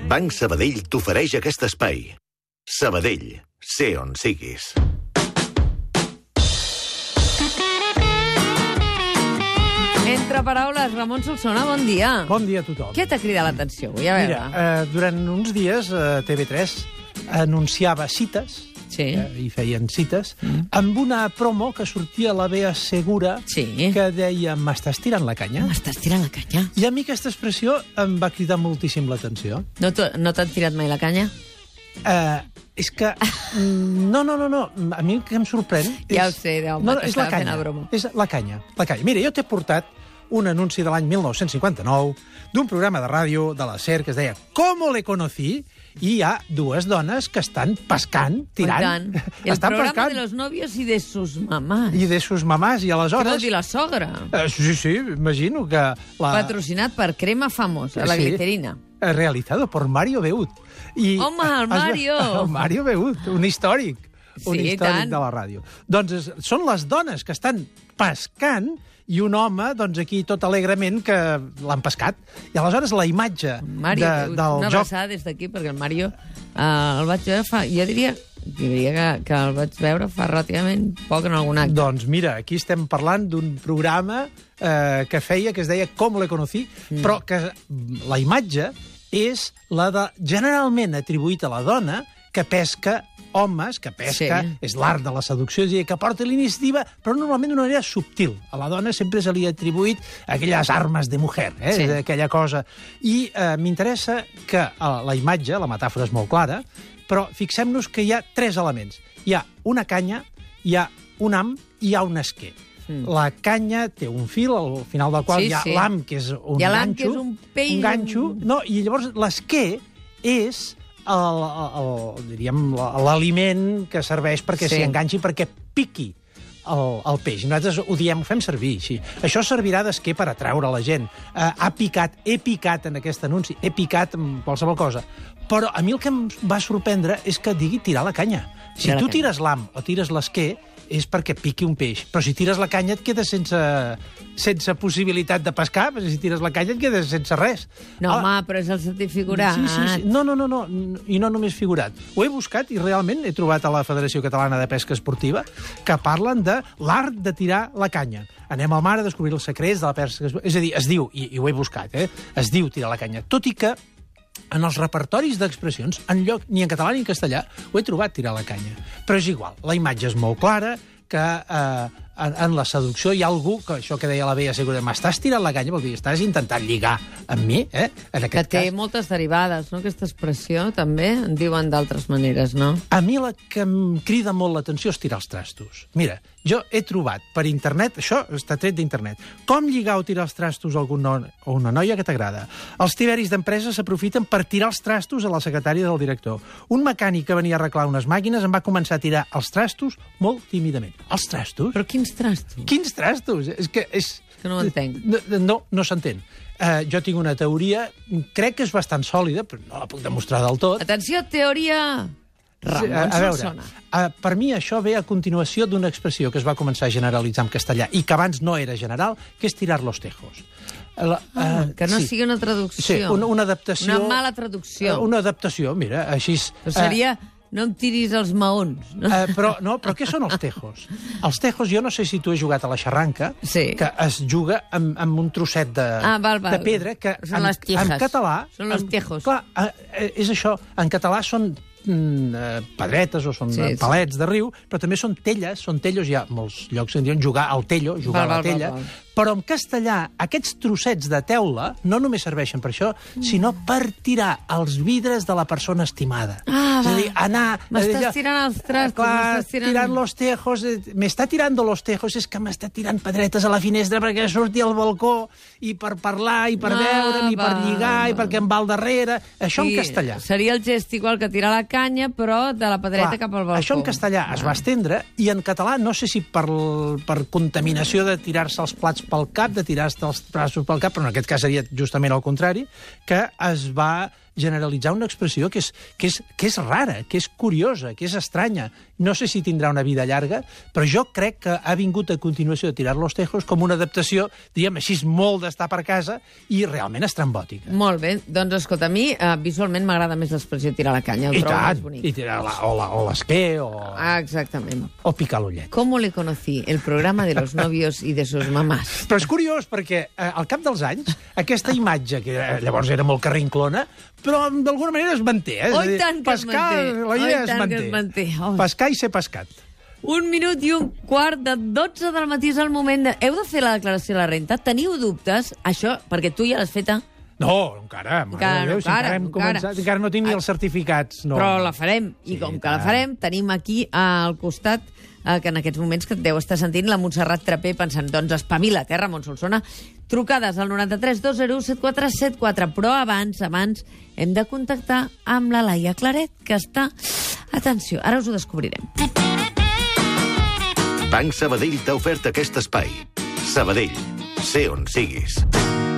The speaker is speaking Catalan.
Banc Sabadell t'ofereix aquest espai. Sabadell, sé on siguis. Entre paraules, Ramon Solsona, bon dia. Bon dia a tothom. Què t'ha cridat l'atenció avui? A veure. Mira, eh, durant uns dies eh, TV3 anunciava cites, Sí. eh, i feien cites, mm. amb una promo que sortia a la Bea Segura Sí. que deia m'estàs tirant la canya? M'estàs tirant la canya. I a mi aquesta expressió em va cridar moltíssim l'atenció. No no t'han tirat mai la canya? Eh, és que... No, no, no, no. A mi el que em sorprèn... És, Ja ho sé, Déu, no, no, és la canya. la broma. És la canya, la canya. Mira, jo t'he portat un anunci de l'any 1959 d'un programa de ràdio de la SER que es deia ¿Cómo le conocí? I hi ha dues dones que estan pescant, tirant. I tant. El estan programa pescant. de los novios y de sus mamás. I de sus mamàs, i Què vol aleshores... dir la sogra? Eh, sí, sí, imagino que... La... Patrocinat per crema famosa, la Sí. glicerina. Eh, realizado por Mario Beut. I Home, el Mario! El Mario Beut, un històric. Un Sí, històric tant. de la ràdio. Doncs és, són les dones que estan pescant i un home, doncs, aquí tot alegrement que l'han pescat. I aleshores la imatge Mario, de, del una joc... abraçada des d'aquí, perquè el Mario eh, el vaig veure fa... Jo diria, diria que, que el vaig veure fa relativament poc en algun acte. Doncs mira, aquí estem parlant d'un programa eh, que feia, que es deia Com le conocí, mm. però que la imatge és la de generalment atribuït a la dona que pesca homes, que pesca, Sí. és l'art de la seducció, és a dir, que porta l'iniciativa, però normalment d'una manera subtil. A la dona sempre se li ha atribuït aquelles armes de mujer, eh? Sí. aquella cosa. I eh, m'interessa que eh, la imatge, la metàfora és molt clara, però fixem-nos que hi ha tres elements. Hi ha una canya, hi ha un am i hi ha un esquer. Mm. La canya té un fil, al final del qual Sí, hi ha sí. l'am, que és un Hi ha l'am, ganxo. que és un pell, Un ganxo. No, I llavors l'esquer és l'aliment que serveix perquè Sí. s'hi enganxi, perquè piqui el, el peix. Nosaltres ho diem, ho fem servir així. Això servirà d'esquer per atraure la gent. Uh, ha picat, he picat en aquest anunci, he picat en qualsevol cosa. Però a mi el que em va sorprendre és que digui tirar la canya. Si tu tires l'am o tires l'esquer, és perquè piqui un peix. Però si tires la canya et quedes sense, sense possibilitat de pescar, però si tires la canya et quedes sense res. No, Ah, home, però és el sentit figurat. Sí, sí, sí. No, no, no, no, i no només figurat. Ho he buscat i realment he trobat a la Federació Catalana de Pesca Esportiva que parlen de l'art de tirar la canya. Anem al mar a descobrir els secrets de la esportiva. És a dir, es diu, i, i ho he buscat, eh? es diu tirar la canya. Tot i que en els repertoris d'expressions, en lloc ni en català ni en castellà, ho he trobat tirar la canya. Però és igual, la imatge és molt clara, que eh, en, en la seducció hi ha algú, que això que deia la Bea Segura, m'estàs tirant la canya, vol dir, estàs intentant lligar amb mi, eh? En Que aquest té cas. moltes derivades, no? Aquesta expressió també en diuen d'altres maneres, no? A mi la que em crida molt l'atenció és tirar els trastos. Mira, jo he trobat per internet, això està tret d'internet, com lligar o tirar els trastos a algun no, o una noia que t'agrada. Els tiberis d'empresa s'aprofiten per tirar els trastos a la secretària del director. Un mecànic que venia a arreglar unes màquines em va començar a tirar els trastos molt tímidament. Els trastos? Però quins trastos? Quins trastos? És que és... Que no ho entenc. No, no, no s'entén. Uh, jo tinc una teoria, crec que és bastant sòlida, però no la puc demostrar del tot. Atenció, teoria! Ramon a, a veure, a, per mi això ve a continuació d'una expressió que es va començar a generalitzar en castellà i que abans no era general, que és tirar los tejos. La, Ah, eh, que no sí. sigui una traducció. Sí, una, una adaptació... Una mala traducció. Eh, Una adaptació, mira, així... Però seria... No em tiris els maons. No? Eh, però, no, però què són els tejos? Els tejos, jo no sé si tu has jugat a la xarranca, Sí. que es juga amb, amb un trosset de, Ah, val, val. de pedra, que Són en, les tiejas. en català... Són en- tejos. Clar, eh, eh, és això, en català són mm, pedretes o són Sí, sí, sí. palets de riu, però també són telles, són tellos, hi ha molts llocs en diuen jugar al tello, jugar Val, a la val, tella, val, val. Però en castellà aquests trossets de teula no només serveixen per això, sinó per tirar els vidres de la persona estimada. Ah, és a dir, anar... M'estàs allò- tirant els trastos, Clar, m'estàs tirant- tirant los tejos, eh, me està tirando los tejos, és que m'està tirant pedretes a la finestra perquè surti al balcó i per parlar i per Ah, veure'm i per va, lligar i va. perquè em va al darrere. Això Sí, en castellà. Seria el gest igual que tirar la canya, però de la pedreta cap al balcó. Això en castellà es va estendre i en català, no sé si per, per contaminació de tirar-se els plats pel cap, de tirar-se els braços pel cap, però en aquest cas seria justament el contrari, que es va generalitzar una expressió que és, que, és, que és rara, que és curiosa, que és estranya. No sé si tindrà una vida llarga, però jo crec que ha vingut a continuació de tirar los tejos com una adaptació, diguem així, molt d'estar per casa i realment estrambòtica. Molt bé. Doncs, escolta, a mi uh, visualment m'agrada més l'expressió tirar la canya. Ho I trobo tant, més bonic. i tirar la, o la- o l'esquer, o, Ah, exactament. o picar l'ullet. ¿Cómo le conocí? El programa de los novios y de sus mamás. Però és curiós perquè eh, al cap dels anys aquesta imatge, que eh, llavors era molt carrinclona, però d'alguna manera es manté. Eh? Oi tant que es pescar, manté. La idea es manté. es manté. Oh. Pescar i ser pescat. Un minut i un quart de 12 del matí és el moment de... Heu de fer la declaració de la renta? Teniu dubtes? Això, perquè tu ja l'has feta, No, encara, mare Encara de no, Déu, si encara, encara hem encara. començat, encara no tinc ni els certificats. No. però la farem. I Sí, com que la farem, tenim aquí al costat eh, que en aquests moments que et deu estar sentint la Montserrat Trapé pensant, doncs espavila, eh, Ramon Solsona. Trucades al 93 201 7474, però abans, abans, hem de contactar amb la Laia Claret, que està... Atenció, ara us ho descobrirem. Banc Sabadell t'ha ofert aquest espai. Sabadell, sé on siguis.